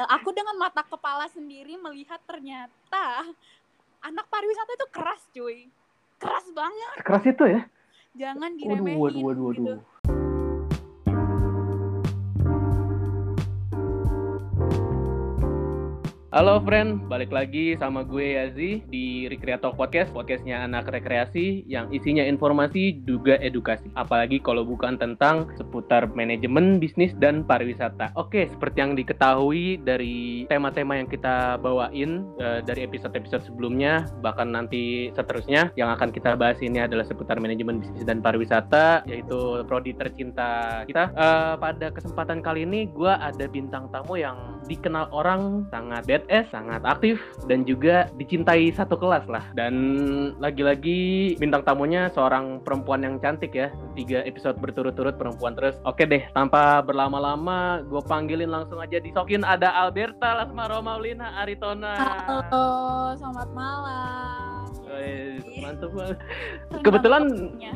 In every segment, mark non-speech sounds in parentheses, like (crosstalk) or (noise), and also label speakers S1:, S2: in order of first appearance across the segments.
S1: uh, aku dengan mata kepala sendiri melihat ternyata anak pariwisata itu keras cuy. Keras banget.
S2: Keras itu ya?
S1: Jangan diremehin waduh, waduh, waduh, waduh. gitu
S2: Halo friend, balik lagi sama gue Yazi di Recreator Podcast, podcastnya anak rekreasi yang isinya informasi juga edukasi. Apalagi kalau bukan tentang seputar manajemen, bisnis, dan pariwisata. Oke, seperti yang diketahui dari tema-tema yang kita bawain uh, dari episode-episode sebelumnya, bahkan nanti seterusnya, yang akan kita bahas ini adalah seputar manajemen, bisnis, dan pariwisata, yaitu prodi tercinta kita. Uh, pada kesempatan kali ini, gue ada bintang tamu yang dikenal orang sangat bad ZS sangat aktif dan juga dicintai satu kelas lah. Dan lagi-lagi bintang tamunya seorang perempuan yang cantik ya. Tiga episode berturut-turut perempuan terus. Oke deh, tanpa berlama-lama, gue panggilin langsung aja disokin ada Alberta Lasmaro Maulina Aritona.
S1: Halo, selamat malam.
S2: Mantap banget. Kebetulan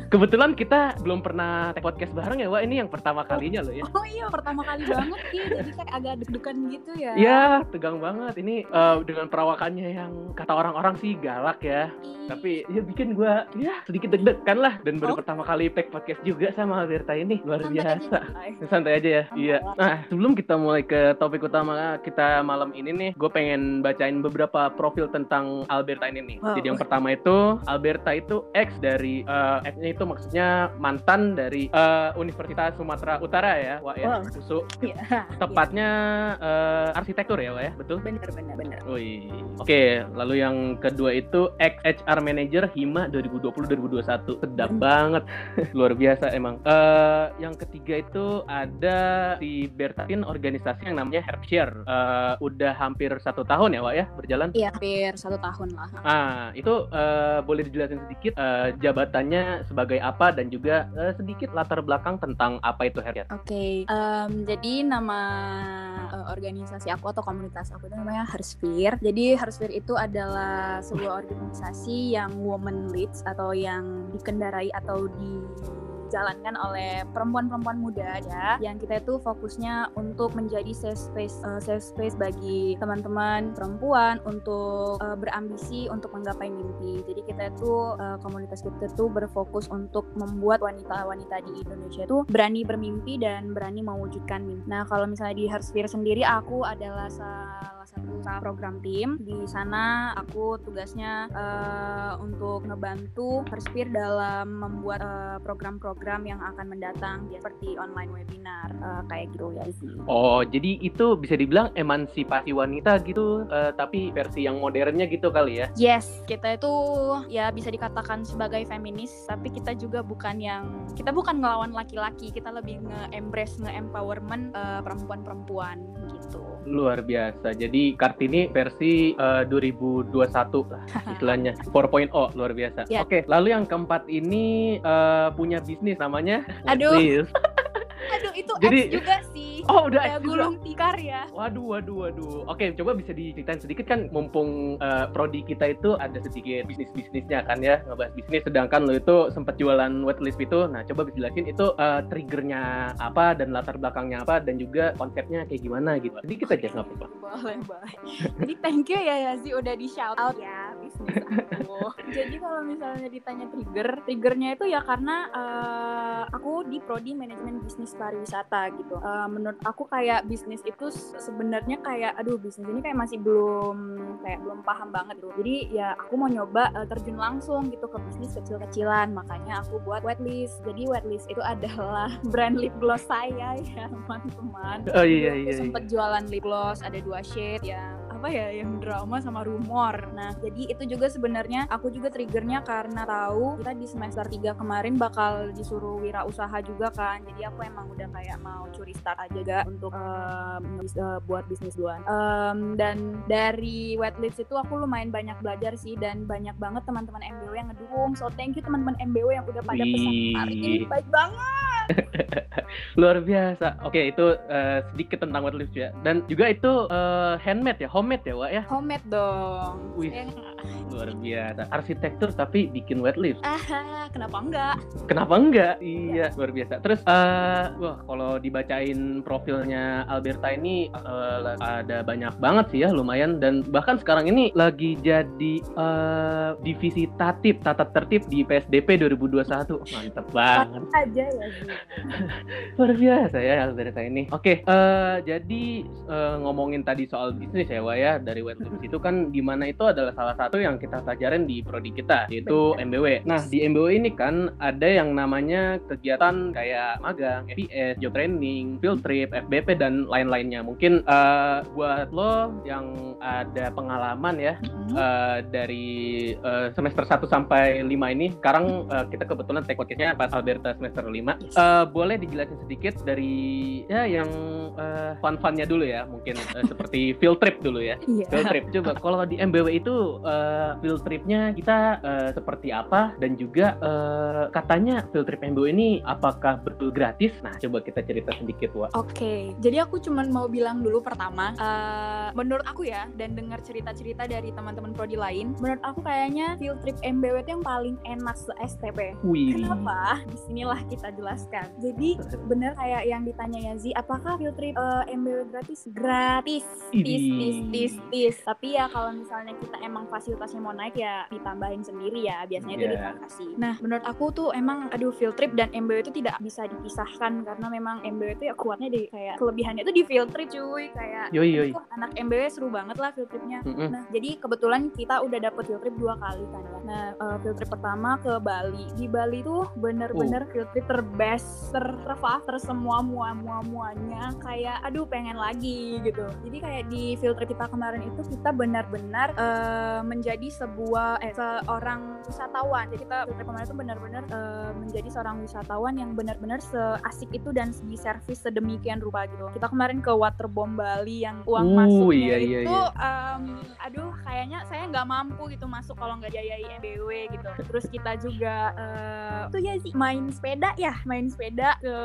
S2: kebetulan kita belum pernah podcast bareng ya, Wak. Ini yang pertama kalinya loh ya. (laughs)
S1: Oh iya, pertama kali banget sih. Jadi kayak agak deg-degan gitu ya.
S2: Iya, tegang banget. Ini uh, dengan perawakannya yang kata orang-orang sih galak ya. Ih. Tapi ya bikin gue ya sedikit deg-degan lah. Dan baru oh. pertama kali pack podcast juga sama Alberta ini. Luar Santai biasa. Aja, Santai (laughs) aja ya. iya. Nah, sebelum kita mulai ke topik utama kita malam ini nih, gue pengen bacain beberapa profil tentang Alberta ini nih. Wow. Jadi yang pertama itu Alberta itu ex dari uh, X-nya itu maksudnya mantan dari uh, Universitas Sumatera Utara ya, Wak ya. Wow. USU. Yeah. (laughs) Tepatnya uh, arsitektur ya, Wak ya. Betul?
S1: Benar, benar, benar.
S2: Wih. Oke, lalu yang kedua itu ex HR manager Hima 2020-2021. Sedap hmm. banget. (laughs) Luar biasa emang. Uh, yang ketiga itu ada si Bertin organisasi yang namanya Herbshare. Uh, udah hampir satu tahun ya, Wak ya, berjalan?
S1: Iya, hampir satu tahun lah.
S2: Ah, itu uh, uh, boleh dijelasin sedikit uh, jabatannya sebagai apa dan juga uh, sedikit latar belakang tentang apa itu Heriat.
S1: Oke, okay. um, jadi nama uh, organisasi aku atau komunitas aku itu namanya Hersphere. Jadi Hersphere itu adalah sebuah organisasi yang woman leads atau yang dikendarai atau di dijalankan oleh perempuan-perempuan muda ya yang kita itu fokusnya untuk menjadi safe space uh, safe space bagi teman-teman perempuan untuk uh, berambisi untuk menggapai mimpi. Jadi kita itu uh, komunitas kita itu berfokus untuk membuat wanita-wanita di Indonesia itu berani bermimpi dan berani mewujudkan mimpi. Nah kalau misalnya di Hersphere sendiri aku adalah salah satu program tim di sana aku tugasnya uh, untuk ngebantu Hersphere dalam membuat program-program program yang akan mendatang seperti online webinar uh, kayak gitu ya sih.
S2: Oh, jadi itu bisa dibilang emansipasi wanita gitu, uh, tapi versi yang modernnya gitu kali ya?
S1: Yes, kita itu ya bisa dikatakan sebagai feminis, tapi kita juga bukan yang kita bukan ngelawan laki-laki, kita lebih nge-embrace, nge-empowerment uh, perempuan-perempuan gitu.
S2: Luar biasa. Jadi Kartini versi uh, 2021 lah (laughs) istilahnya 4.0 luar biasa. Yeah. Oke, lalu yang keempat ini uh, punya bisnis namanya.
S1: Aduh. (laughs) Aduh itu Jadi, X juga sih.
S2: Oh udah Kayak
S1: gulung tikar ya.
S2: Waduh waduh waduh. Oke coba bisa diceritain sedikit kan mumpung uh, prodi kita itu ada sedikit bisnis bisnisnya kan ya ngebahas bisnis. Sedangkan lo itu sempat jualan waitlist itu. Nah coba bisa jelasin itu uh, triggernya apa dan latar belakangnya apa dan juga konsepnya kayak gimana gitu. Sedikit aja nggak apa-apa.
S1: Boleh boleh. Jadi thank you ya Yazi udah di shout out ya bisnis aku. (laughs) Jadi kalau misalnya ditanya trigger, triggernya itu ya karena uh, aku di prodi manajemen bisnis pariwisata gitu. Uh, menurut aku kayak bisnis itu sebenarnya kayak aduh bisnis ini kayak masih belum kayak belum paham banget gitu. Jadi ya aku mau nyoba uh, terjun langsung gitu ke bisnis kecil-kecilan. Makanya aku buat whitelist. Jadi whitelist itu (laughs) adalah brand lip gloss saya ya (laughs) teman-teman.
S2: Oh iya iya. iya.
S1: Sempet jualan lip gloss ada dua shade ya apa ya yang drama sama rumor. Nah, jadi itu juga sebenarnya aku juga triggernya karena tahu kita di semester 3 kemarin bakal disuruh wirausaha juga kan. Jadi aku emang udah kayak mau curi start aja gak untuk um, uh, buat bisnis duluan. Um, dan dari wetlist itu aku lumayan banyak belajar sih dan banyak banget teman-teman MBW yang ngedukung. So thank you teman-teman MBW yang udah pada pesan hari ini baik banget. (laughs)
S2: Luar biasa. Oke, itu uh, sedikit tentang wet lift ya. Dan juga itu uh, handmade ya, homemade ya, Wak ya?
S1: Homemade dong.
S2: Wih, luar biasa. Arsitektur tapi bikin wet lift.
S1: Ah, kenapa enggak?
S2: Kenapa enggak? Iya, luar biasa. Terus uh, wah, kalau dibacain profilnya Alberta ini uh, ada banyak banget sih ya, lumayan dan bahkan sekarang ini lagi jadi uh, divisi tatip, tata tertib di PSDP 2021. Mantep banget.
S1: aja ya.
S2: Luar biasa ya Alberta ini. Oke, okay, uh, jadi uh, ngomongin tadi soal bisnis ya, Wak ya, dari wet lift itu kan di mana itu adalah salah satu yang kita pelajarin di prodi kita, yaitu. MBW. Nah, di MBW ini kan ada yang namanya kegiatan kayak magang, FPS, job training, field trip, FBP dan lain-lainnya. Mungkin uh, buat lo yang ada pengalaman ya uh, dari uh, semester 1 sampai 5 ini, sekarang uh, kita kebetulan take podcastnya pas Alberta semester 5. Yes. Uh, boleh dijelasin sedikit dari ya yang uh, fun-funnya dulu ya, mungkin uh, seperti (laughs) field trip dulu ya. Yeah. Field trip. Coba kalau di MBW itu uh, field tripnya kita uh, seperti apa dan juga uh, katanya field trip MBW ini apakah betul gratis? Nah, coba kita cerita sedikit, Wak.
S1: Oke, okay. jadi aku cuma mau bilang dulu pertama, uh, menurut aku ya dan dengar cerita-cerita dari teman-teman prodi lain, menurut aku kayaknya field trip MBW itu yang paling enak se STP.
S2: Wih.
S1: Kenapa? Di sinilah kita jelaskan. Jadi bener kayak yang ditanya Yazi, apakah field trip uh, MBW gratis? Gratis. Tis, tis, tis, tis. Tapi ya kalau misalnya kita emang fasilitasnya mau naik ya ditambahin sendiri ya biasanya yeah. itu iya. dikasih nah menurut aku tuh emang aduh field trip dan MBW itu tidak bisa dipisahkan karena memang MBW itu ya kuatnya di kayak kelebihannya itu di field trip cuy kayak
S2: yoi, yoi.
S1: anak MBW seru banget lah field tripnya mm -hmm. nah jadi kebetulan kita udah dapet field trip dua kali kan ya nah uh, field trip pertama ke Bali di Bali tuh bener-bener uh. field trip terbest terfah tersemua mua mua muanya kayak aduh pengen lagi gitu. Jadi kayak di field trip kita kemarin itu kita benar-benar uh, menjadi sebuah eh seorang wisatawan. Jadi kita Filter kemarin itu benar-benar uh, menjadi seorang wisatawan yang benar-benar seasik itu dan di servis sedemikian rupa gitu. Kita kemarin ke Waterbomb Bali yang uang uh, masuknya iya, iya, itu iya. Um, aduh kayaknya saya nggak mampu gitu masuk kalau nggak jayai MBW gitu. Terus kita juga uh, tuh ya sih main sepeda ya main sepeda ke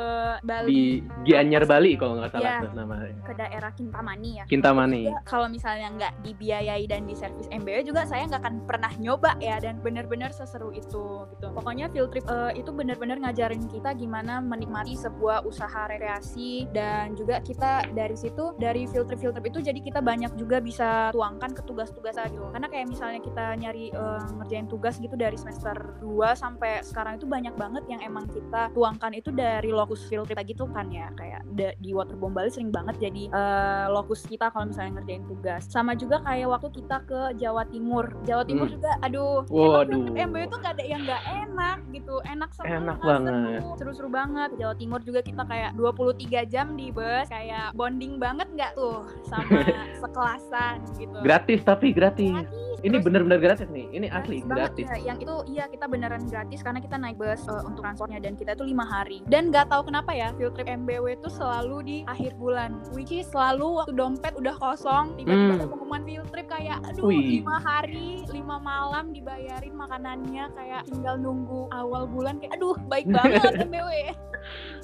S1: Bali
S2: di Gianyar Bali kalau nggak salah ya, namanya
S1: ke daerah Kintamani ya
S2: Kintamani
S1: kalau misalnya nggak dibiayai dan di servis MBW juga saya nggak akan pernah nyoba ya dan benar-benar seseru itu gitu. Pokoknya field trip uh, itu benar-benar ngajarin kita gimana menikmati sebuah usaha rekreasi dan juga kita dari situ dari field trip field trip itu jadi kita banyak juga bisa tuangkan ke tugas-tugas gitu. Karena kayak misalnya kita nyari uh, ngerjain tugas gitu dari semester 2 sampai sekarang itu banyak banget yang emang kita tuangkan itu dari lokus field trip gitu kan ya kayak di Waterbomb Bali sering banget jadi uh, lokus kita kalau misalnya ngerjain tugas. Sama juga kayak waktu kita ke Jawa Timur. Jawa Timur hmm. juga aduh
S2: Waduh.
S1: MBU tuh gak ada yang gak enak gitu enak semua
S2: enak banget
S1: seru-seru banget Jawa Timur juga kita kayak 23 jam di bus kayak bonding banget nggak tuh sama (laughs) sekelasan gitu
S2: gratis tapi gratis, gratis ini bener-bener gratis nih. Ini asli gratis.
S1: Ya. Yang itu iya kita beneran gratis karena kita naik bus uh, untuk transportnya dan kita itu lima hari. Dan nggak tahu kenapa ya field trip MBW itu selalu di akhir bulan. Which is selalu waktu dompet udah kosong tiba-tiba hmm. pengumuman field trip kayak aduh lima hari lima malam dibayarin makanannya kayak tinggal nunggu awal bulan kayak aduh baik (laughs) banget MBW.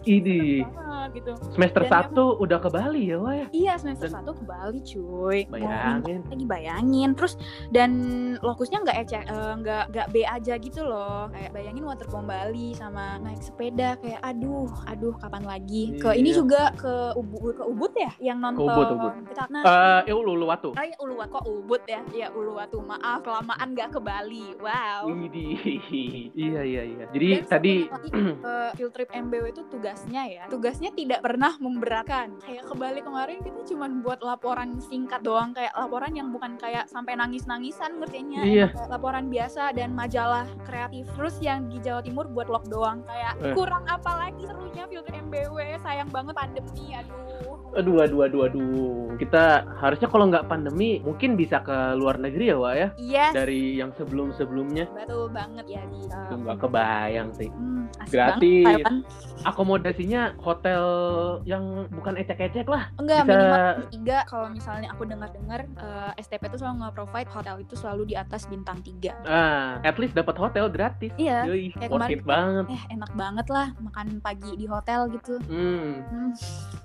S2: Ini gitu. Semester Dan satu udah ke Bali ya, Wah?
S1: Iya, semester dan... satu ke Bali, cuy.
S2: Bayangin.
S1: Lagi bayangin. Terus dan lokusnya nggak ecek, eh, nggak uh, nggak B aja gitu loh. Kayak bayangin waterpom Bali sama naik sepeda kayak aduh, aduh kapan lagi? Iya. Ke ini juga ke Ubud ke Ubud ya yang nonton.
S2: Ubud, Ubud. Nah, uh, eh, Uluwatu.
S1: Oh, iya, Uluwatu. Kok Ubud ya? Iya, Uluwatu. Maaf, kelamaan nggak ke Bali. Wow. (laughs)
S2: Iya, iya, iya. Jadi dan tadi
S1: uh, (clears throat) field trip MBW itu tugas tugasnya ya tugasnya tidak pernah memberatkan kayak kembali kemarin kita cuma buat laporan singkat doang kayak laporan yang bukan kayak sampai nangis-nangisan ngertinya
S2: iya.
S1: laporan biasa dan majalah kreatif terus yang di Jawa Timur buat log doang kayak eh. kurang apa lagi serunya filter MBW sayang banget pandemi aduh
S2: Aduh, aduh, aduh, aduh. Kita harusnya kalau nggak pandemi mungkin bisa ke luar negeri ya, Wak ya?
S1: Iya.
S2: Dari yang sebelum-sebelumnya.
S1: Betul banget ya di. Uh,
S2: Tuh nggak kebayang sih.
S1: Hmm,
S2: Gratis.
S1: banget.
S2: Akomodasinya hotel yang bukan ecek-ecek lah.
S1: Enggak
S2: Bisa-
S1: minimal tiga. Kalau misalnya aku dengar-dengar eh, STP itu selalu nge-provide hotel itu selalu di atas bintang tiga.
S2: Ah, at least dapat hotel gratis.
S1: Iya. Kayak
S2: worth it banget.
S1: Eh enak banget lah makan pagi di hotel gitu.
S2: Hmm,
S1: Hmm,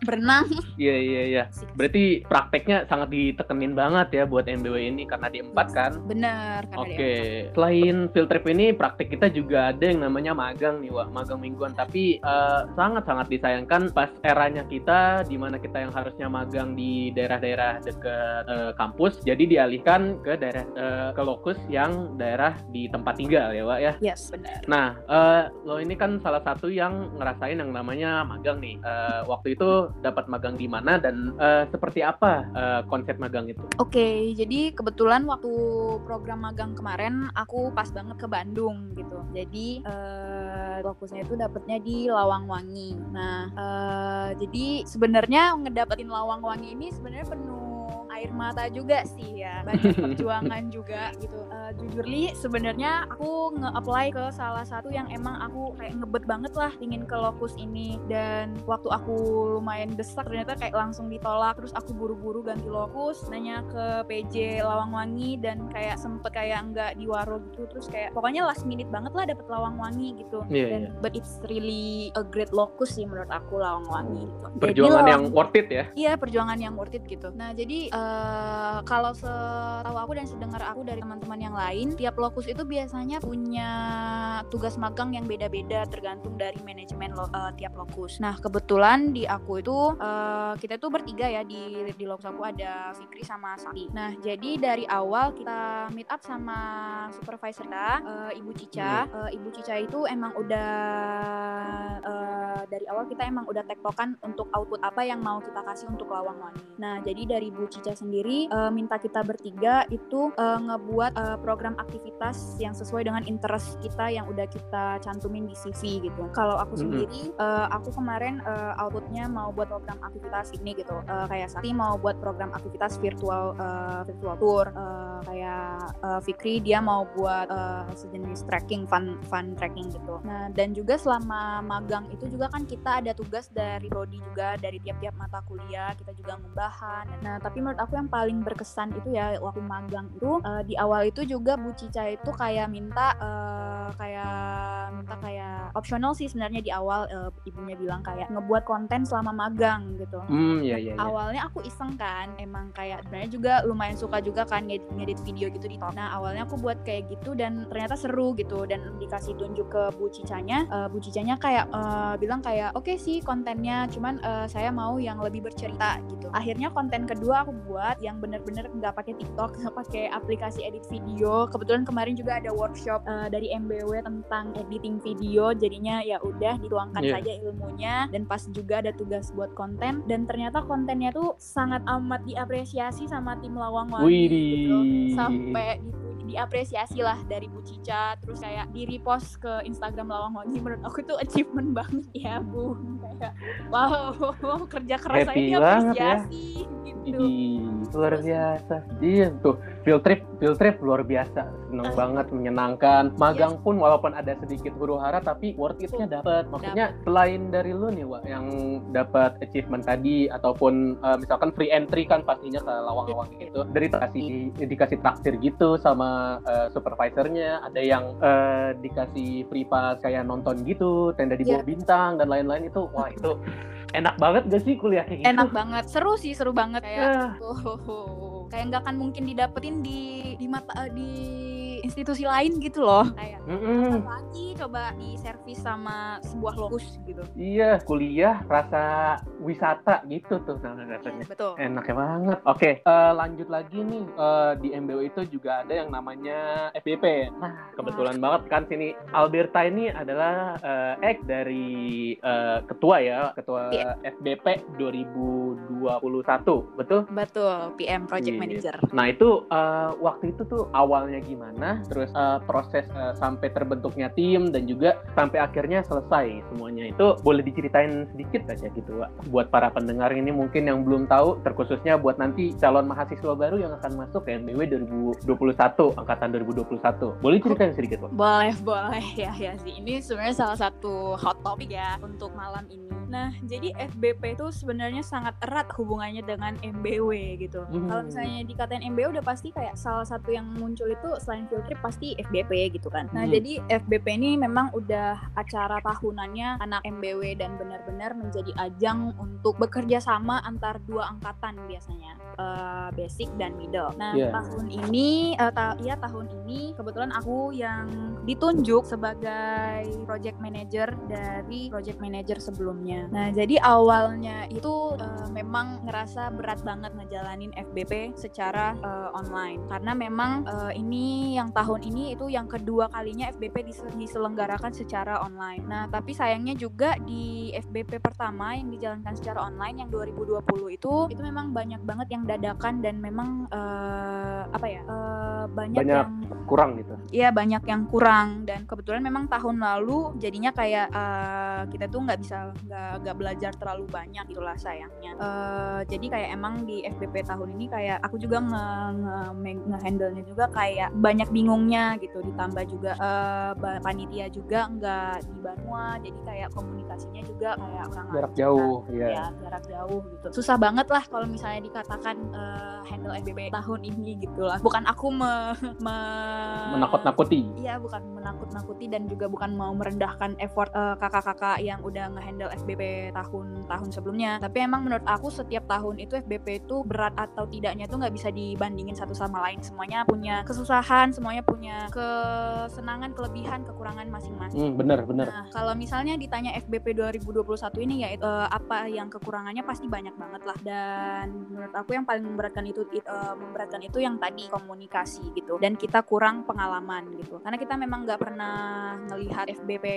S1: berenang. (laughs)
S2: iya iya iya. Berarti prakteknya sangat ditekenin banget ya buat MBW ini karena di empat kan.
S1: Karena
S2: Oke,
S1: dia
S2: selain field trip ini praktek kita juga ada yang namanya magang nih, Wak, magang mingguan. Tapi eh, sangat-sangat disayangkan pas eranya kita, di mana kita yang harusnya magang di daerah-daerah dekat eh, kampus, jadi dialihkan ke daerah eh, ke lokus yang daerah di tempat tinggal ya, Wak ya.
S1: Yes, benar.
S2: Nah, eh, lo ini kan salah satu yang ngerasain yang namanya magang nih. Eh, waktu itu dapat magang di mana dan eh, seperti apa eh, konsep magang itu?
S1: Oke, jadi kebetulan waktu program magang kemarin aku pas banget ke Bandung gitu. Jadi eh, fokusnya itu dapetnya di Lawangwangi. Nah, eh, jadi sebenarnya ngedapetin Lawangwangi ini sebenarnya penuh air mata juga sih ya banyak (laughs) perjuangan juga gitu Eh, jujur li sebenarnya aku nge-apply ke salah satu yang emang aku kayak ngebet banget lah ingin ke lokus ini dan waktu aku lumayan desak ternyata kayak langsung ditolak terus aku buru-buru ganti lokus nanya ke PJ Lawangwangi dan kayak sempet kayak nggak di Waro gitu terus kayak pokoknya last minute banget lah dapet Lawangwangi gitu
S2: Iya,
S1: dan
S2: iya.
S1: but it's really a great lokus sih menurut aku Lawangwangi gitu Jadi
S2: Perjuangan yang
S1: Lawang-
S2: worth it ya?
S1: Iya perjuangan yang worth it gitu. Nah jadi eh, kalau setahu aku dan sedengar aku dari teman-teman yang lain, tiap lokus itu biasanya punya tugas magang yang beda-beda tergantung dari manajemen lo- eh, tiap lokus. Nah kebetulan di aku itu eh, kita tuh bertiga ya di di lokus aku ada Fikri sama Sakti. Nah jadi dari awal kita meet up sama supervisor kita, eh, Ibu Cica. Eh, Ibu Cica itu emang udah eh, dari awal kita emang udah tektokan untuk output apa yang mau kita kasih untuk Lawang Wangi. Nah, jadi dari Bu Cica sendiri eh, minta kita bertiga itu eh, ngebuat eh, program aktivitas yang sesuai dengan interest kita yang udah kita cantumin di CV gitu. Kalau aku sendiri, eh, aku kemarin eh, outputnya mau buat program aktivitas ini gitu. Eh, kayak Sakti mau buat program aktivitas virtual eh, virtual tour. Eh, kayak eh, Fikri dia mau buat eh, sejenis tracking fun fun tracking gitu. Nah dan juga selama magang itu juga kan kita ada tugas dari prodi juga dari tiap-tiap mata kuliah kita juga ngembahan. Nah tapi menurut aku yang paling berkesan itu ya waktu magang itu eh, di awal itu juga Bu Cica itu kayak minta eh, kayak minta kayak optional sih sebenarnya di awal eh, ibunya bilang kayak ngebuat konten selama magang gitu.
S2: Hmm, iya iya. iya.
S1: awalnya aku iseng kan emang kayak sebenarnya juga lumayan suka juga kan ngedit, ngedit video gitu di top nah awalnya aku buat kayak gitu dan ternyata seru gitu dan dikasih tunjuk ke Bu Cicanya. Eh, Bu Cicanya kayak eh, bilang kayak oke sih kontennya cuman eh, saya mau yang lebih bercerita gitu. Akhirnya konten kedua aku buat yang bener-bener nggak pakai TikTok nggak pakai aplikasi edit video. Kebetulan kemarin juga ada workshop eh, dari MBW tentang editing video jadinya ya udah dituangkan
S2: Iya.
S1: saja ilmunya dan pas juga ada tugas buat konten dan ternyata kontennya tuh sangat amat diapresiasi sama tim Lawang Wangi gitu sampai gitu diapresiasi lah dari Bu Cica terus kayak di repost ke Instagram Lawang Wangi menurut aku tuh achievement (laughs) banget ya Bu kayak wow (laughs) kerja keras saya
S2: banget ya.
S1: diapresiasi gitu
S2: Ih, luar biasa. Iya tuh, field trip, field trip luar biasa. Seneng
S1: Ah.
S2: banget, menyenangkan. Magang pun walaupun ada sedikit huru hara tapi worth it-nya dapat. Maksudnya selain dari lu nih, Wak, yang dapat achievement tadi ataupun eh, misalkan free entry kan pastinya ke lawang-lawang gitu. Dari dikasih dikasih traktir gitu sama eh, supervisornya, ada yang eh, dikasih free pass kayak nonton gitu, tenda di bawah
S1: Iya.
S2: bintang dan lain-lain itu. Wah, itu enak banget gak sih kuliah kayak gitu?
S1: enak banget seru sih seru banget kayak oh, kayak nggak akan mungkin didapetin di di mata di institusi lain gitu loh kayak
S2: Mm-mm.
S1: apa lagi coba di servis sama sebuah lokus gitu
S2: Iya, kuliah rasa wisata gitu tuh nah, rasanya.
S1: betul
S2: Enaknya banget. Oke, eh, lanjut lagi nih Eh, di MBO itu juga ada yang namanya FBP. Nah, kebetulan banget kan sini Alberta ini adalah eh, ex dari eh, ketua ya, ketua
S1: Iya.
S2: FBP 2021, betul?
S1: betul PM Project manager.
S2: Nah itu uh, waktu itu tuh awalnya gimana, terus uh, proses uh, sampai terbentuknya tim dan juga sampai akhirnya selesai semuanya itu boleh diceritain sedikit aja gitu Wak. Buat para pendengar ini mungkin yang belum tahu, terkhususnya buat nanti calon mahasiswa baru yang akan masuk ke MBW 2021 angkatan 2021. Boleh ceritain sedikit Wak?
S1: Boleh boleh (laughs) ya ya sih. Ini sebenarnya salah satu hot topic ya untuk malam ini. Nah, jadi FBP itu sebenarnya sangat erat hubungannya dengan MBW gitu. Hmm. Kalau misalnya dikatain MBW udah pasti kayak salah satu yang muncul itu selain field trip pasti FBP gitu kan. Nah, hmm. jadi FBP ini memang udah acara tahunannya anak MBW dan benar-benar menjadi ajang untuk bekerja sama antar dua angkatan biasanya, uh, basic dan middle. Nah, yeah. tahun ini uh, ta ya tahun ini kebetulan aku yang ditunjuk sebagai project manager dari project manager sebelumnya. Nah, jadi awalnya itu uh, memang ngerasa berat banget ngejalanin FBP secara uh, online karena memang uh, ini yang tahun ini itu yang kedua kalinya FBP diselenggarakan secara online. Nah, tapi sayangnya juga di FBP pertama yang dijalankan secara online yang 2020 itu itu memang banyak banget yang dadakan dan memang uh, apa ya? Uh, banyak,
S2: banyak yang kurang gitu.
S1: Iya, banyak yang kurang dan kebetulan memang tahun lalu jadinya kayak uh, kita tuh nggak bisa nggak gak belajar terlalu banyak itulah sayangnya uh, jadi kayak emang di FBP tahun ini kayak aku juga nge, nge, nge handle nya juga kayak banyak bingungnya gitu ditambah juga uh, panitia juga nggak di Banua jadi kayak komunikasinya juga kayak
S2: orang jarak jauh
S1: ya. ya jarak jauh gitu susah banget lah kalau misalnya dikatakan uh, handle FBP tahun ini gitu lah bukan aku me, me
S2: menakut-nakuti
S1: iya bukan menakut-nakuti dan juga bukan mau merendahkan effort kakak-kakak uh, yang udah ngehandle FBP FBP tahun-tahun sebelumnya. Tapi emang menurut aku setiap tahun itu FBP itu berat atau tidaknya tuh nggak bisa dibandingin satu sama lain. Semuanya punya kesusahan, semuanya punya kesenangan, kelebihan, kekurangan masing-masing.
S2: Hmm, bener bener.
S1: Nah, kalau misalnya ditanya FBP 2021 ini ya uh, apa yang kekurangannya pasti banyak banget lah. Dan menurut aku yang paling memberatkan itu uh, memberatkan itu yang tadi komunikasi gitu. Dan kita kurang pengalaman gitu. Karena kita memang nggak pernah ngelihat FBP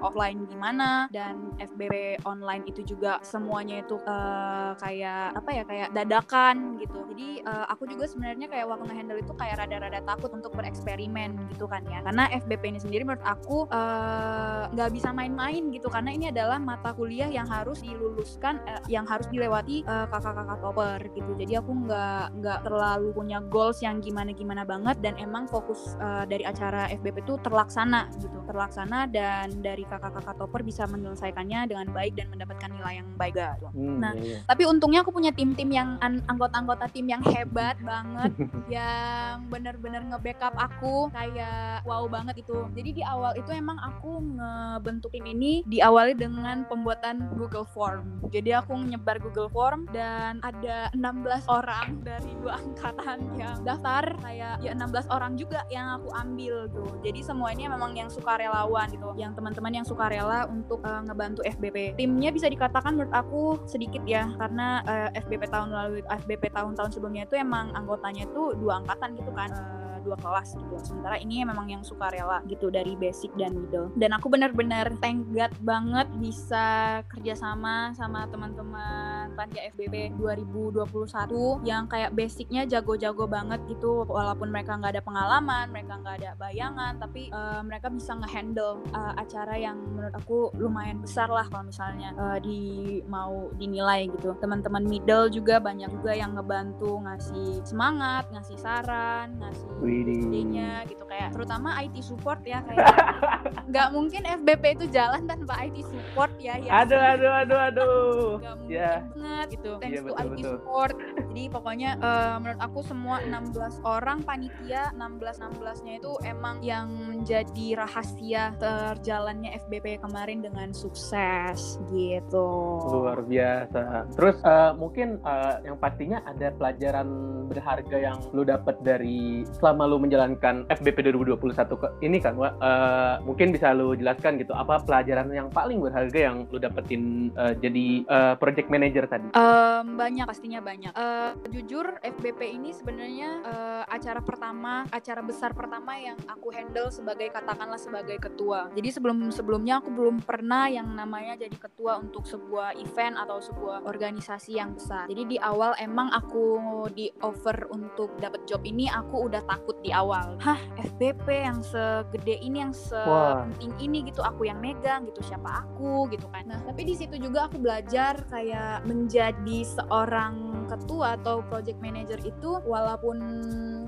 S1: offline gimana. Dan FBP on online itu juga semuanya itu uh, kayak apa ya kayak dadakan gitu. Jadi uh, aku juga sebenarnya kayak waktu ngehandle itu kayak rada-rada takut untuk bereksperimen gitu kan ya. Karena FBP ini sendiri menurut aku eh, nggak uh, bisa main-main gitu. Karena ini adalah mata kuliah yang harus diluluskan uh, yang harus dilewati kakak-kakak uh, topper gitu. Jadi aku nggak nggak terlalu punya goals yang gimana-gimana banget dan emang fokus uh, dari acara FBP itu terlaksana gitu terlaksana dan dari kakak-kakak topper bisa menyelesaikannya dengan baik dan mendapatkan nilai yang baik gitu. Hmm, nah, iya, iya. tapi untungnya aku punya tim-tim yang anggota-anggota tim yang hebat banget (laughs) yang bener-bener nge-backup aku kayak wow banget itu. Jadi di awal itu emang aku ngebentuk tim ini diawali dengan pembuatan Google Form. Jadi aku nyebar Google Form dan ada 16 orang dari dua angkatan yang daftar kayak ya 16 orang juga yang aku ambil tuh. Jadi semuanya memang yang suka relawan gitu, yang teman-teman yang suka rela untuk uh, ngebantu FBP timnya bisa dikatakan menurut aku sedikit ya. Karena uh, eh, FBP tahun lalu FBP tahun-tahun sebelumnya itu emang anggotanya itu dua angkatan gitu kan. Uh, dua kelas gitu. Sementara ini memang yang suka rela gitu dari basic dan middle. Dan aku benar-benar thank God banget bisa kerjasama sama teman-teman panitia FBB 2021 yang kayak basicnya jago-jago banget gitu. Walaupun mereka nggak ada pengalaman mereka nggak ada bayangan tapi uh, mereka bisa ngehandle uh, acara yang menurut aku lumayan besar lah kalau misalnya uh, di mau dinilai gitu. Teman-teman middle juga banyak juga yang ngebantu ngasih semangat ngasih saran ngasih idenya gitu kayak terutama IT support ya kayak (laughs) nggak mungkin FBP itu jalan tanpa IT support ya ya.
S2: Aduh aduh aduh aduh.
S1: Nggak mungkin yeah. banget. Gitu thanks yeah, to betul, IT betul. support. Jadi pokoknya uh, menurut aku semua 16 orang panitia 16 16 nya itu emang yang menjadi rahasia terjalannya FBP kemarin dengan sukses gitu.
S2: Luar biasa. Terus uh, mungkin uh, yang pastinya ada pelajaran berharga yang lu dapat dari selama selama lu menjalankan FBP 2021 ke ini kan uh, mungkin bisa lu jelaskan gitu apa pelajaran yang paling berharga yang lu dapetin uh, jadi uh, project manager tadi
S1: um, banyak pastinya banyak uh, jujur FBP ini sebenarnya uh, acara pertama, acara besar pertama yang aku handle sebagai katakanlah sebagai ketua. Jadi sebelum sebelumnya aku belum pernah yang namanya jadi ketua untuk sebuah event atau sebuah organisasi yang besar. Jadi di awal emang aku di offer untuk dapat job ini aku udah takut di awal. Hah, FBP yang segede ini yang sepenting ini gitu aku yang megang gitu siapa aku gitu kan. Nah, tapi di situ juga aku belajar kayak menjadi seorang ketua atau project manager itu walaupun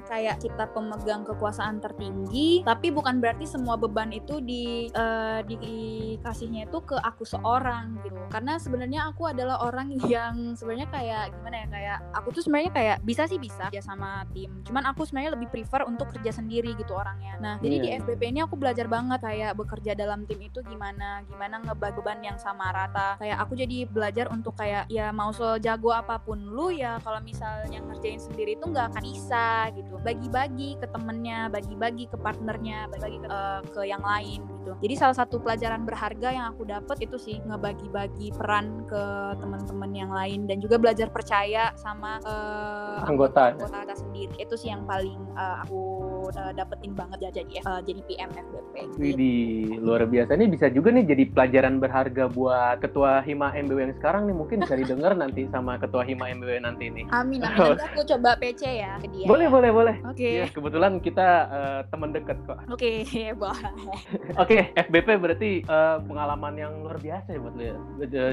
S1: kayak kita pemegang kekuasaan tertinggi tapi bukan berarti semua beban itu di uh, dikasihnya itu ke aku seorang gitu karena sebenarnya aku adalah orang (laughs) yang sebenarnya kayak gimana ya kayak aku tuh sebenarnya kayak bisa sih bisa ya sama tim cuman aku sebenarnya lebih prefer untuk kerja sendiri gitu orangnya. Nah jadi yeah. di iya. FBP ini aku belajar banget kayak bekerja dalam tim itu gimana gimana ngebagi beban yang sama rata. Kayak aku jadi belajar untuk kayak ya mau sejago apa pun lu ya kalau misalnya ngerjain sendiri itu nggak akan bisa gitu. Bagi-bagi ke temennya bagi-bagi ke partnernya bagi-bagi ke, uh, ke yang lain gitu. Jadi salah satu pelajaran berharga yang aku dapat itu sih ngebagi-bagi peran ke teman-teman yang lain dan juga belajar percaya sama uh,
S2: anggota
S1: anggota sendiri. Itu sih yang paling uh, aku uh, dapetin banget ya jadi uh, jadi PM FBP
S2: Widi luar biasa. Ini bisa juga nih jadi pelajaran berharga buat ketua Hima MBW yang sekarang nih. Mungkin bisa didengar (laughs) nanti sama ketua Hima MBW nanti nih.
S1: Amin amin. Nanti aku (laughs) coba PC ya ke dia.
S2: Boleh boleh boleh.
S1: Oke. Okay.
S2: ya, kebetulan kita uh, teman dekat kok.
S1: Oke okay, (laughs) boleh.
S2: Oke okay, FBP berarti uh, pengalaman yang luar biasa ya buat lu ya.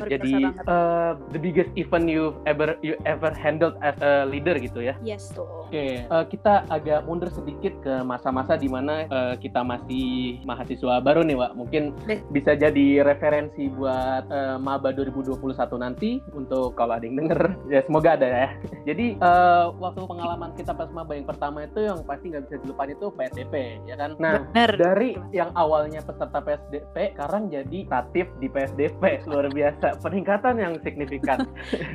S2: Jadi uh, the biggest event you ever you ever handled as a leader gitu ya?
S1: Yes tuh.
S2: Oke okay. uh, kita agak mundur sedikit ke masa-masa di mana uh, kita masih mahasiswa baru nih Wak. Mungkin bisa jadi referensi buat uh, maba 2021 nanti untuk kalau ada yang denger. (laughs) Ya semoga ada ya. Jadi uh, waktu pengalaman kita pas maba yang pertama itu yang pasti nggak bisa dilupain itu PSDP ya kan? Nah Bener. dari yang awalnya peserta PSDP sekarang jadi aktif di PSDP (laughs) luar biasa. Peningkatan yang signifikan.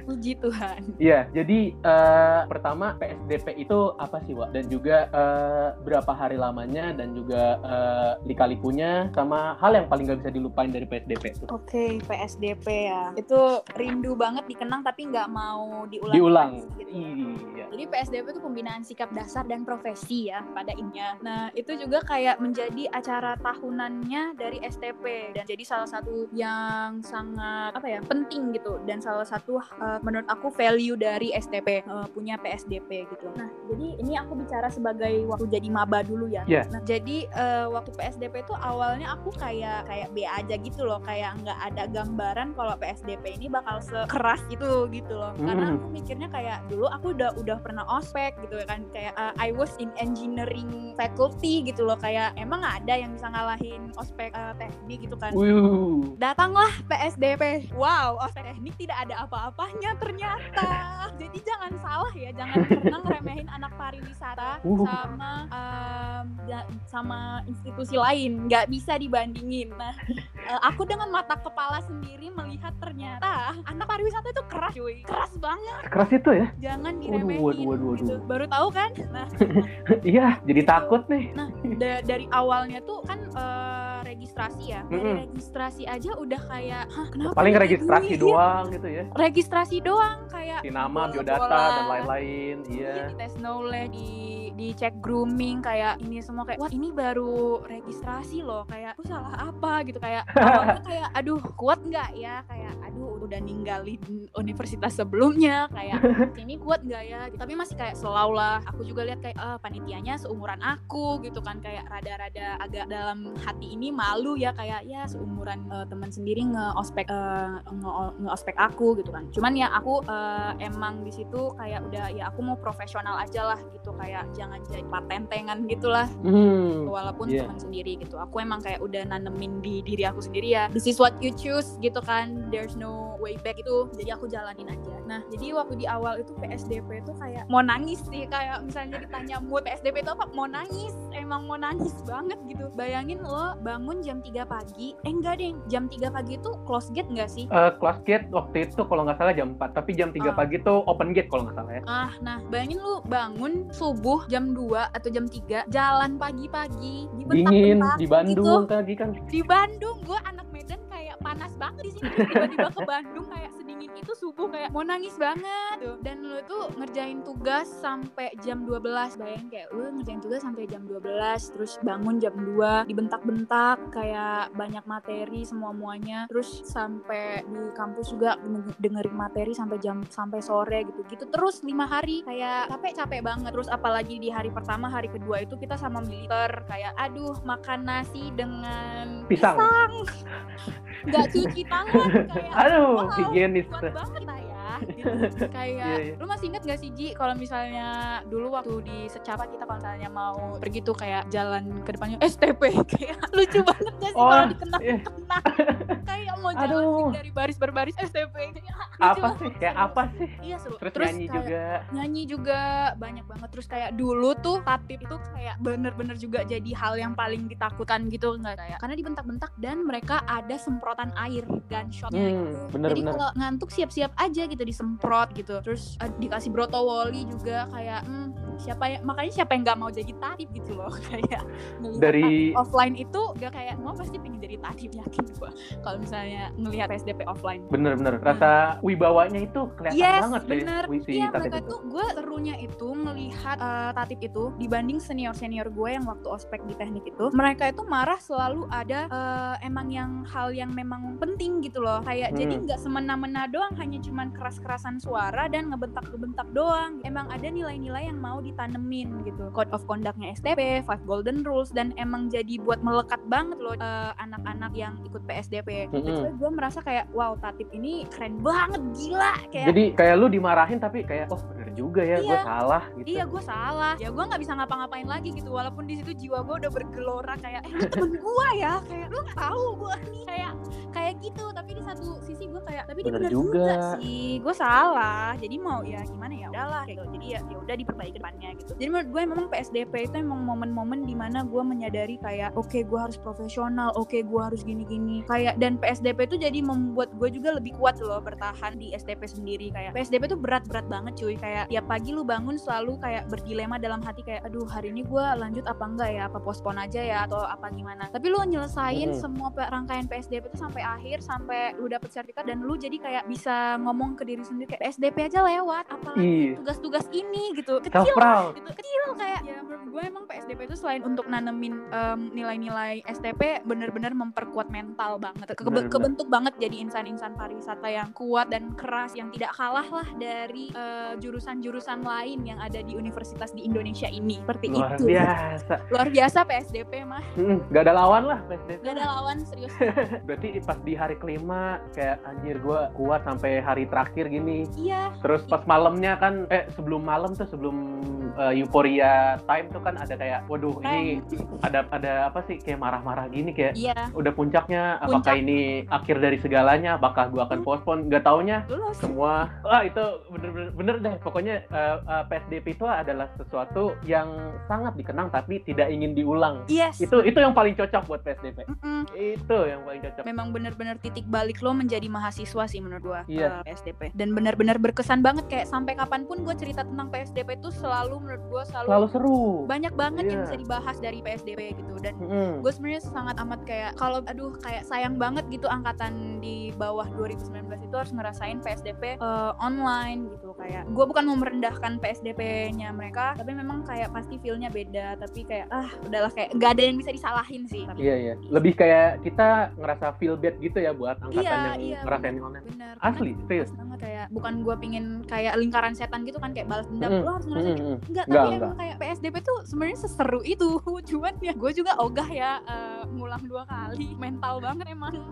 S1: Puji Tuhan.
S2: Iya jadi uh, pertama PSDP itu apa sih Wak? Dan juga uh, berapa hari lamanya dan juga uh, lika-likunya sama hal yang paling nggak bisa dilupain dari PSDP
S1: Oke okay, PSDP ya. Itu rindu banget dikenang tapi nggak mau diulang
S2: diulang.
S1: gitu ya. iya. jadi PSDP itu pembinaan sikap dasar dan profesi ya pada intinya. Nah itu juga kayak menjadi acara tahunannya dari STP dan jadi salah satu yang sangat apa ya penting gitu. Dan salah satu uh, menurut aku value dari STP uh, eh, punya PSDP gitu. Nah jadi ini aku bicara sebagai waktu jadi maba dulu ya
S2: yeah.
S1: nah jadi uh, waktu PSDP itu awalnya aku kayak kayak B aja gitu loh kayak nggak ada gambaran kalau PSDP ini bakal sekeras itu gitu loh mm. karena aku mikirnya kayak dulu aku udah udah pernah ospek gitu kan kayak uh, I was in engineering faculty gitu loh kayak emang ada yang bisa ngalahin ospek uh, teknik gitu kan
S2: Uyuh.
S1: datanglah PSDP wow ospek teknik tidak ada apa-apanya ternyata jadi jangan salah ya jangan pernah ngeremehin anak pariwisata uh. Sama um, sama institusi lain nggak bisa dibandingin. Nah aku dengan mata kepala sendiri melihat ternyata anak pariwisata itu keras cuy. Keras banget.
S2: Keras itu ya?
S1: Jangan diremehin waduh, waduh, waduh, gitu baru tahu kan? Nah. (laughs)
S2: Iya jadi gitu. takut nih.
S1: nah da dari awalnya tuh kan uh, registrasi ya. Dari mm -hmm. registrasi aja udah kayak Hah, kenapa
S2: paling registrasi gue? doang gitu ya.
S1: Registrasi doang kayak
S2: di nama biodata dan lain-lain iya,
S1: iya. di tes knowledge di dicek grooming kayak ini semua kayak wah ini baru registrasi loh kayak aku salah apa? Gitu kayak (laughs) awalnya kayak aduh kuat nggak ya? Kayak aduh udah ninggalin universitas sebelumnya. Kayak (laughs) ini kuat nggak ya? Tapi masih kayak selalu lah. Aku juga lihat kayak uh, panitianya seumuran aku gitu kan. Kayak rada-rada agak dalam hati ini malu ya kayak ya seumuran uh, teman sendiri nge-ospek uh, nge-ospek aku gitu kan. Cuman ya aku uh, emang di situ kayak udah ya aku mau profesional aja lah gitu. Kayak jangan jangan jadi patentengan gitulah. Hmm, walaupun yeah. teman sendiri gitu. Aku emang kayak udah nanemin di diri aku sendiri ya. This is what you choose gitu kan. There's no way back itu. Jadi aku jalanin aja. Nah jadi waktu di awal itu PSDP itu kayak mau nangis sih. Kayak misalnya ditanya mood PSDP itu apa? Mau nangis. Emang mau nangis banget gitu. Bayangin lo bangun jam 3 pagi. Eh enggak deh jam 3 pagi itu close gate enggak sih?
S2: Uh, close gate waktu itu kalau nggak salah jam 4 tapi jam 3 uh. Ah. pagi tuh open gate kalau nggak salah ya.
S1: Ah nah bayangin lu bangun subuh jam jam 2 atau jam 3 jalan pagi-pagi.
S2: Di dingin di Bandung gitu.
S1: kan. Di Bandung gue anak Medan kayak panas banget di sini. Tiba-tiba ke Bandung kayak bangunin itu subuh kayak mau nangis banget tuh. Dan lu tuh ngerjain tugas sampai jam 12. Bayangin kayak lu ngerjain tugas sampai jam 12 terus bangun jam 2 dibentak-bentak kayak banyak materi semua muanya terus sampai di kampus juga dengerin materi sampai jam sampai sore gitu gitu terus lima hari kayak capek capek banget terus apalagi di hari pertama hari kedua itu kita sama militer kayak aduh makan nasi dengan
S2: Pisang. (laughs)
S1: nggak cuci tangan kayak
S2: Aduh, higienis.
S1: Kuat banget lah gitu. kayak
S2: Iya, iya.
S1: lu masih inget gak sih Ji kalau misalnya dulu waktu di secapa kita kalau misalnya mau pergi tuh kayak jalan ke depannya STP (laughs) kayak lucu banget gak sih
S2: Oh,
S1: kalau dikenal
S2: iya.
S1: kenal kayak mau jalan
S2: Aduh.
S1: dari baris berbaris STP Kayak,
S2: Apa sih? Kayak apa sih?
S1: iya seru
S2: Terus, nyanyi
S1: kayak-
S2: juga.
S1: nyanyi juga banyak banget terus kayak dulu tuh tatip itu kayak bener-bener juga jadi hal yang paling ditakutkan gitu nggak kayak karena dibentak-bentak dan mereka ada semprotan air gunshotnya
S2: Hmm,
S1: gitu
S2: bener,
S1: jadi kalau ngantuk siap-siap aja gitu disemprot gitu. Terus eh, dikasih broto woli juga kayak hmm, siapa ya makanya siapa yang nggak mau jadi tatip gitu loh (laughs) kayak ngelihat
S2: Dari-
S1: offline itu gak kayak mau pasti pengen jadi tatip (laughs) yakin gua kalau misalnya ngelihat PSDP offline
S2: Bener-bener. Rasa wibawanya itu kelihatan
S1: Yes,
S2: banget deh.
S1: bener.
S2: si
S1: Iya, mereka
S2: itu.
S1: tuh gue serunya itu ngelihat eh, Tatip itu dibanding senior-senior gue yang waktu ospek di teknik itu, mereka itu marah selalu ada eh, emang yang hal yang memang penting gitu loh. Kayak
S2: Hmm.
S1: jadi nggak semena-mena doang hanya cuman keras-kerasan suara dan ngebentak-ngebentak doang. Emang ada nilai-nilai yang mau ditanemin gitu. Code of conduct-nya STP, Five Golden Rules dan emang jadi buat melekat banget loh eh, anak-anak yang ikut PSDP.
S2: Mm-mm.
S1: Jadi gue merasa kayak wow Tatip ini keren banget gila kayak
S2: Jadi kayak lu dimarahin tapi kayak oh bener juga ya, gue
S1: Iya.
S2: salah gitu.
S1: Iya gue salah Ya gue nggak bisa ngapa-ngapain lagi gitu Walaupun di situ jiwa gue udah bergelora Kayak eh lu temen (laughs) gue ya Kayak lu tahu gue nih Kayak kayak gitu Tapi di satu sisi gue kayak Tapi
S2: Bener
S1: bener juga.
S2: juga.
S1: sih Gue salah Jadi mau ya gimana ya udahlah kayak gitu. Jadi ya ya udah diperbaiki gitu. Jadi menurut gue memang PSDP itu emang momen-momen di mana gue menyadari kayak Oke gue harus profesional Oke gue harus gini-gini. Kayak dan PSDP itu jadi membuat gue juga lebih kuat loh Bertahan di STP sendiri. Kayak PSDP itu berat-berat banget cuy. Kayak tiap pagi lu bangun selalu kayak berdilema dalam hati kayak aduh hari ini gue lanjut apa enggak ya? Apa pospon aja ya? Atau apa gimana? Tapi lu nyelesain
S2: Mhm.
S1: semua rangkaian PSDP itu sampai akhir sampai lu dapet sertifikat dan lu jadi kayak bisa ngomong ke diri sendiri kayak PSDP aja lewat apalagi
S2: Iya.
S1: tugas-tugas ini gitu. Kecil
S2: proud.
S1: gitu kecil kayak ya menurut gue emang PSDP itu selain untuk nanemin em, nilai-nilai STP bener-bener memperkuat mental banget Kebe-
S2: Bener-bener.
S1: kebentuk banget jadi insan-insan pariwisata yang kuat dan keras yang tidak kalah lah dari eh, jurusan-jurusan lain yang ada di universitas di Indonesia ini seperti
S2: Luar
S1: itu
S2: biasa.
S1: luar biasa PSDP mah
S2: Hmm, gak ada lawan lah PSDP.
S1: gak ada lawan serius (laughs)
S2: Berarti pas di hari kelima kayak anjir gue kuat sampai hari terakhir gini.
S1: iya
S2: Terus pas malamnya kan eh sebelum malam tuh sebelum uh, euphoria time tuh kan ada kayak waduh ini ada ada apa sih kayak marah-marah gini kayak
S1: iya.
S2: udah puncaknya apakah
S1: Puncak.
S2: ini akhir dari segalanya apakah gua akan
S1: Hmm.
S2: postpone nggak taunya.
S1: Lulus
S2: semua wah itu bener-bener bener deh. Pokoknya uh, uh, PSDP itu adalah sesuatu yang sangat dikenang tapi tidak ingin diulang.
S1: Yes.
S2: Itu itu yang paling cocok buat PSDP
S1: Mm-mm.
S2: itu yang paling cocok.
S1: Memang bener-bener titik balik lo menjadi mahasiswa sih menurut gua
S2: Iya.
S1: eh, PSDP dan bener-bener berkesan banget kayak sampai kapan pun gua cerita tentang PSDP itu selalu menurut gua selalu,
S2: selalu seru
S1: banyak banget yang
S2: Iya.
S1: bisa dibahas dari PSDP gitu dan
S2: Mm-mm.
S1: gue sebenarnya sangat amat kayak kalau aduh kayak sayang banget gitu angkatan di bawah 2019 itu harus ngerasain PSDP eh, online gitu kayak gue bukan mau merendahkan PSDP-nya mereka tapi memang kayak pasti feel-nya beda tapi kayak ah udahlah kayak nggak ada yang bisa disalahin sih
S2: Iya iya. Lebih kayak kita ngerasa feel bad gitu ya buat angkatan
S1: Iya,
S2: yang
S1: iya,
S2: ngerasain
S1: bener.
S2: online.
S1: bener
S2: Asli, serius.
S1: banget kayak bukan gue pingin kayak lingkaran setan gitu kan kayak balas dendam
S2: Mm-mm.
S1: lo harus ngerasain. Enggak,
S2: Enggak,
S1: tapi
S2: enggak.
S1: emang kayak PSDP tuh sebenarnya seseru itu. (laughs) Cuman ya gue juga ogah ya eh, ngulang dua kali. Mental banget emang. (laughs)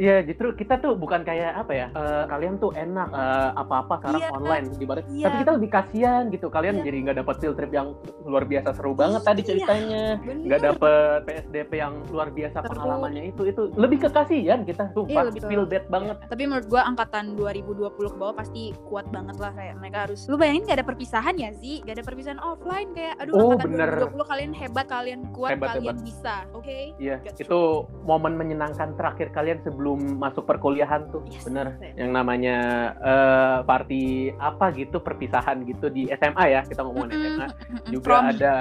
S2: Iya, justru kita tuh bukan kayak apa ya? eh, kalian tuh enak eh, apa-apa sekarang
S1: Iya.
S2: online di barat.
S1: Iya.
S2: Tapi kita lebih kasihan gitu. Kalian
S1: Iya.
S2: jadi nggak dapat field trip yang luar biasa seru banget tadi
S1: Iya.
S2: ceritanya. Nggak dapet PSDP yang luar biasa
S1: Seru.
S2: pengalamannya itu itu lebih ke kasihan kita
S1: Iya,
S2: sumpah
S1: ke-
S2: feel bad banget.
S1: Tapi menurut gue angkatan 2020 ke bawah pasti kuat banget lah kayak mereka harus. Lu bayangin gak ada perpisahan ya sih? Gak ada perpisahan offline kayak aduh
S2: Oh,
S1: angkatan
S2: bener.
S1: 2020 kalian hebat, kalian kuat,
S2: Hebat,
S1: kalian
S2: hebat.
S1: bisa. Oke?
S2: Iya,
S1: Gak
S2: itu momen menyenangkan terakhir kalian sebelum masuk perkuliahan tuh.
S1: Yes.
S2: Bener.
S1: Yes.
S2: Yang namanya eh, party apa gitu perpisahan gitu di SMA ya kita ngomongin
S1: Mm-mm,
S2: SMA
S1: mm-mm,
S2: juga
S1: prom.
S2: ada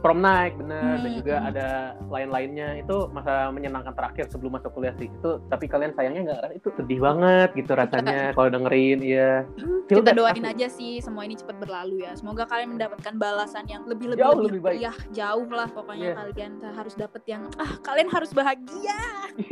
S2: prom night bener dan
S1: Hmm,
S2: juga
S1: hmm.
S2: ada lain-lainnya itu masa menyenangkan terakhir sebelum masuk kuliah sih itu tapi kalian sayangnya nggak itu sedih banget gitu rasanya kalau dengerin iya Ya
S1: kita
S2: udah,
S1: doain aja sih semua ini cepat berlalu ya semoga kalian mendapatkan balasan yang lebih lebih
S2: Jauh lebih baik.
S1: ya jauh lah pokoknya
S2: Iya.
S1: kalian harus dapet yang ah kalian harus bahagia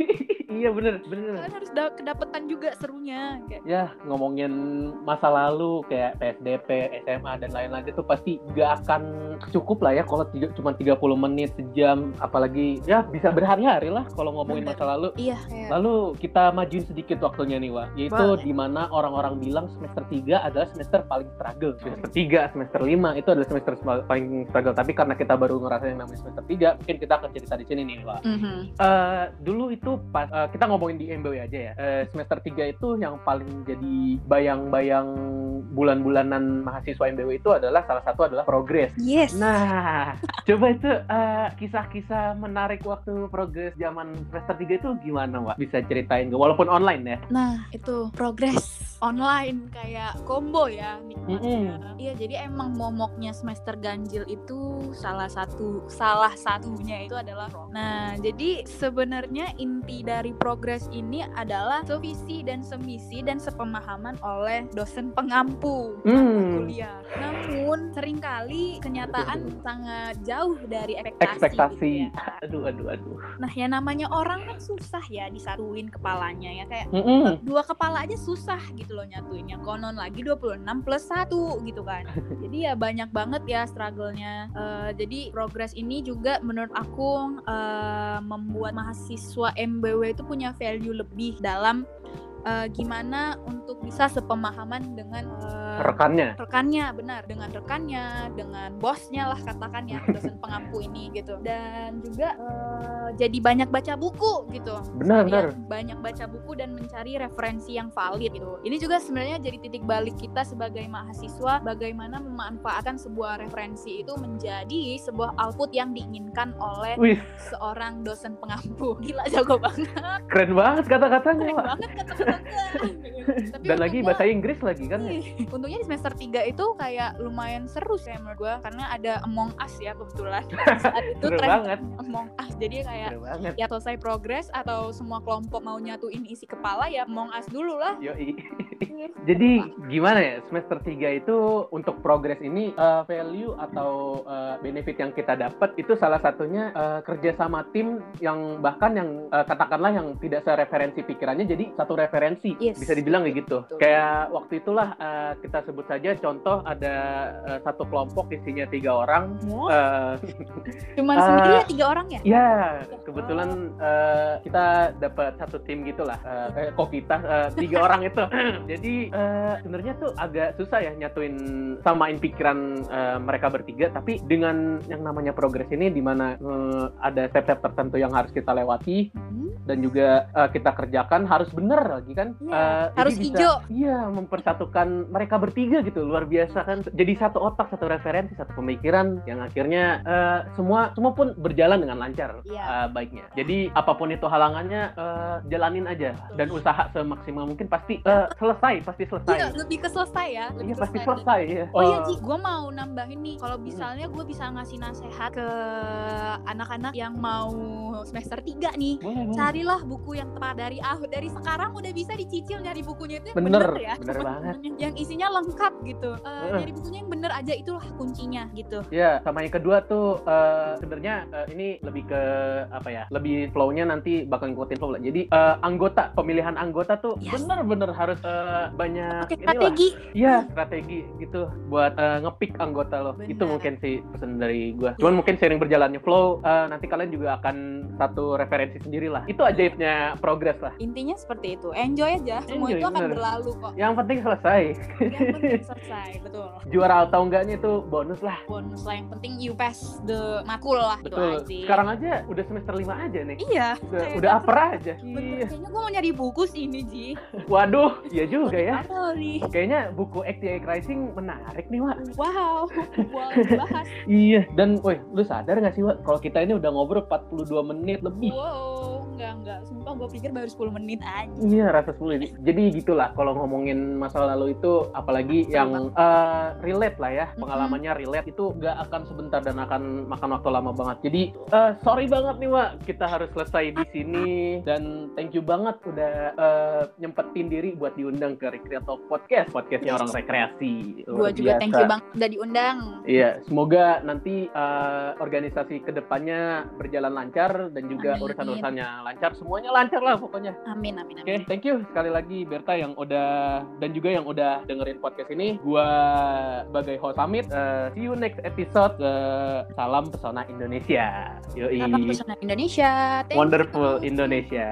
S1: (laughs)
S2: iya bener bener
S1: kalian harus da- kedapetan juga serunya kayak
S2: ya ngomongin masa lalu kayak PSDP, SMA dan lain-lain itu pasti gak akan cukup lah ya kalau tiga, cuma 30 menit sejam apalagi ya bisa berhari-hari lah kalau ngomongin
S1: Bener.
S2: masa lalu
S1: iya
S2: Lalu kita majuin sedikit waktunya nih, Wak. Yaitu
S1: Boleh.
S2: di mana orang-orang bilang semester 3 adalah semester paling struggle. Semester 3, semester 5 itu adalah semester paling struggle. Tapi karena kita baru ngerasain yang namanya semester 3, mungkin kita akan cerita di sini nih, Wak.
S1: mhm.
S2: Eh, dulu itu pas eh, kita ngomongin di MBW aja ya. Eh, semester 3 itu yang paling jadi bayang-bayang bulan-bulanan mahasiswa MBW itu adalah salah satu adalah progres.
S1: yes
S2: Nah, coba itu eh, kisah-kisah menarik waktu progres zaman semester 3 itu gimana, Wak? Bisa ceritain gak? Walaupun online ya.
S1: Nah, itu progres online kayak combo ya nikmatnya.
S2: Mm-mm.
S1: Iya, jadi emang momoknya semester ganjil itu salah satu salah satunya itu adalah pro. Nah, jadi sebenarnya inti dari progres ini adalah sevisi dan semisi dan sepemahaman oleh dosen pengampu mata
S2: Hmm.
S1: kuliah. Namun sering kali
S2: kenyataan
S1: sangat jauh dari ekspektasi.
S2: Ekspektasi.
S1: gitu ya.
S2: Aduh, aduh, aduh.
S1: Nah, ya namanya orang kan susah ya disatuin kepalanya ya kayak
S2: Mm-mm.
S1: dua kepala aja susah gitu loh nyatuinnya konon lagi 26 plus 1 gitu kan. (laughs) Jadi ya banyak banget ya struggle-nya. Eh, jadi progres ini juga menurut aku eh, membuat mahasiswa MBW itu punya value lebih dalam eh, gimana untuk bisa sepemahaman dengan eh,
S2: Rekannya.
S1: rekannya benar dengan rekannya dengan bosnya lah katakan ya (laughs) dosen pengampu ini gitu. Dan juga eh, jadi banyak baca buku gitu.
S2: Benar,
S1: Sekalian
S2: benar.
S1: banyak baca buku dan mencari referensi yang valid gitu. Ini juga sebenarnya jadi titik balik kita sebagai mahasiswa bagaimana memanfaatkan sebuah referensi itu menjadi sebuah output yang diinginkan oleh
S2: Wih,
S1: seorang dosen pengampu. (laughs) Gila jago banget.
S2: Keren banget kata-katanya,
S1: keren banget kata-kata Tapi
S2: Dan lagi bahasa Inggris lagi kan ya.
S1: Untungnya di semester 3 itu kayak lumayan seru sih menurut gue karena ada Among Us ya kebetulan. Saat itu (laughs)
S2: Seru
S1: tren
S2: banget.
S1: Among Us. Jadi kayak ya selesai progres atau semua kelompok mau nyatuin isi kepala ya Among Us dulu lah.
S2: Yoi. (laughs) Jadi gimana ya semester 3 itu untuk progres ini eh, value atau eh, benefit yang kita dapat itu salah satunya eh, kerja sama tim yang bahkan yang eh, katakanlah yang tidak sereferensi pikirannya jadi satu referensi
S1: Yes.
S2: bisa dibilang kayak gitu.
S1: Betul.
S2: Kayak waktu itulah eh, kita sebut saja contoh ada eh, satu kelompok isinya tiga orang. Eh,
S1: Cuman (laughs)
S2: eh,
S1: sendiri ya tiga orang ya?
S2: Ya, kebetulan eh, kita dapat satu tim gitulah. Eh, kok kita eh, tiga (laughs) orang itu. Jadi eh, sebenarnya tuh agak susah ya nyatuin samain pikiran eh, mereka bertiga. Tapi dengan yang namanya progres ini, di mana eh, ada step-step tertentu yang harus kita lewati
S1: Hmm,
S2: dan juga eh, kita kerjakan harus bener lagi kan?
S1: Iya,
S2: Eh, jadi
S1: harus
S2: bisa-
S1: hijau.
S2: Iya, mempersatukan mereka bertiga gitu, luar biasa kan. Jadi satu otak, satu referensi, satu pemikiran yang akhirnya eh, semua semua pun berjalan dengan lancar
S1: Iya.
S2: eh, baiknya. Jadi apa pun itu halangannya eh, jalanin aja dan usaha semaksimal mungkin pasti eh, selesai, pasti selesai.
S1: Iya, lebih ke selesai ya. Lebih
S2: Iya pasti selesai ya.
S1: Oh iya Ji, gue mau nambahin nih Kalau misalnya gue bisa ngasih nasehat ke anak-anak yang mau semester 3 nih
S2: boleh, boleh.
S1: Carilah buku yang tepat dari awal Dari sekarang udah bisa dicicil nyari bukunya itu yang
S2: Bener,
S1: bener, ya
S2: bener banget.
S1: Yang isinya lengkap gitu Eh,
S2: Heeh.
S1: Nyari bukunya yang bener aja itulah kuncinya gitu
S2: Ya, sama yang kedua tuh eh, sebenarnya eh, ini lebih ke apa ya? Lebih flow-nya nanti bakal ngikutin flow lah. Jadi eh, anggota pemilihan anggota tuh
S1: Yes.
S2: bener-bener harus eh, banyak inilah.
S1: strategi
S2: Iya, strategi gitu buat eh, ngepick anggota lo.
S1: Benar.
S2: Itu mungkin sih pesan dari gua. Cuman mungkin sering berjalannya flow eh, nanti kalian juga akan satu referensi sendiri lah. Itu ajaibnya progres lah.
S1: Intinya seperti itu Enjoy aja Semua
S2: Enjoy,
S1: itu akan
S2: bener.
S1: berlalu kok
S2: Yang penting selesai.
S1: Yang penting (laughs) selesai Betul
S2: Juara atau enggaknya itu bonus lah.
S1: Bonus lah yang penting you pass the makul lah
S2: Betul.
S1: aja.
S2: Sekarang aja udah semester 5 aja nih.
S1: Iya
S2: Udah,
S1: kayak
S2: udah aper aja.
S1: Bener,
S2: Iya.
S1: kayaknya gue mau nyari buku sih ini Ji (laughs)
S2: Waduh, iya juga ya.
S1: Nih?
S2: Kayaknya buku XTI Rising menarik nih, Wak.
S1: Wow, boleh (laughs) dibahas.
S2: Iya, dan woi, lu sadar gak sih, Wak, kalau kita ini udah ngobrol 42 menit lebih.
S1: Wow, enggak enggak. Sumpah gue pikir baru 10 menit aja.
S2: Iya rasa 10 menit. Jadi gitulah kalau ngomongin masa lalu itu apalagi
S1: Betul
S2: yang eh, relate lah ya pengalamannya relate itu nggak akan sebentar dan akan makan waktu lama banget. Jadi eh, sorry banget nih Wak kita harus selesai di sini dan thank you banget udah eh, nyempetin diri buat diundang ke Recreate Talk Podcast podcastnya
S1: Yes.
S2: orang rekreasi.
S1: Gue juga thank you
S2: biasa.
S1: banget udah diundang.
S2: Iya, semoga nanti eh, organisasi ke depannya berjalan lancar dan juga urusan-urusannya lancar. Semuanya lancar lah pokoknya.
S1: Amin amin
S2: Oke,
S1: amin.
S2: thank you sekali lagi Berta yang udah dan juga yang udah dengerin podcast ini. Gua sebagai host pamit. Eh, see you next episode. Eh, salam pesona Indonesia. Yoi.
S1: Apa pesona Indonesia? Thank you.
S2: Wonderful Indonesia.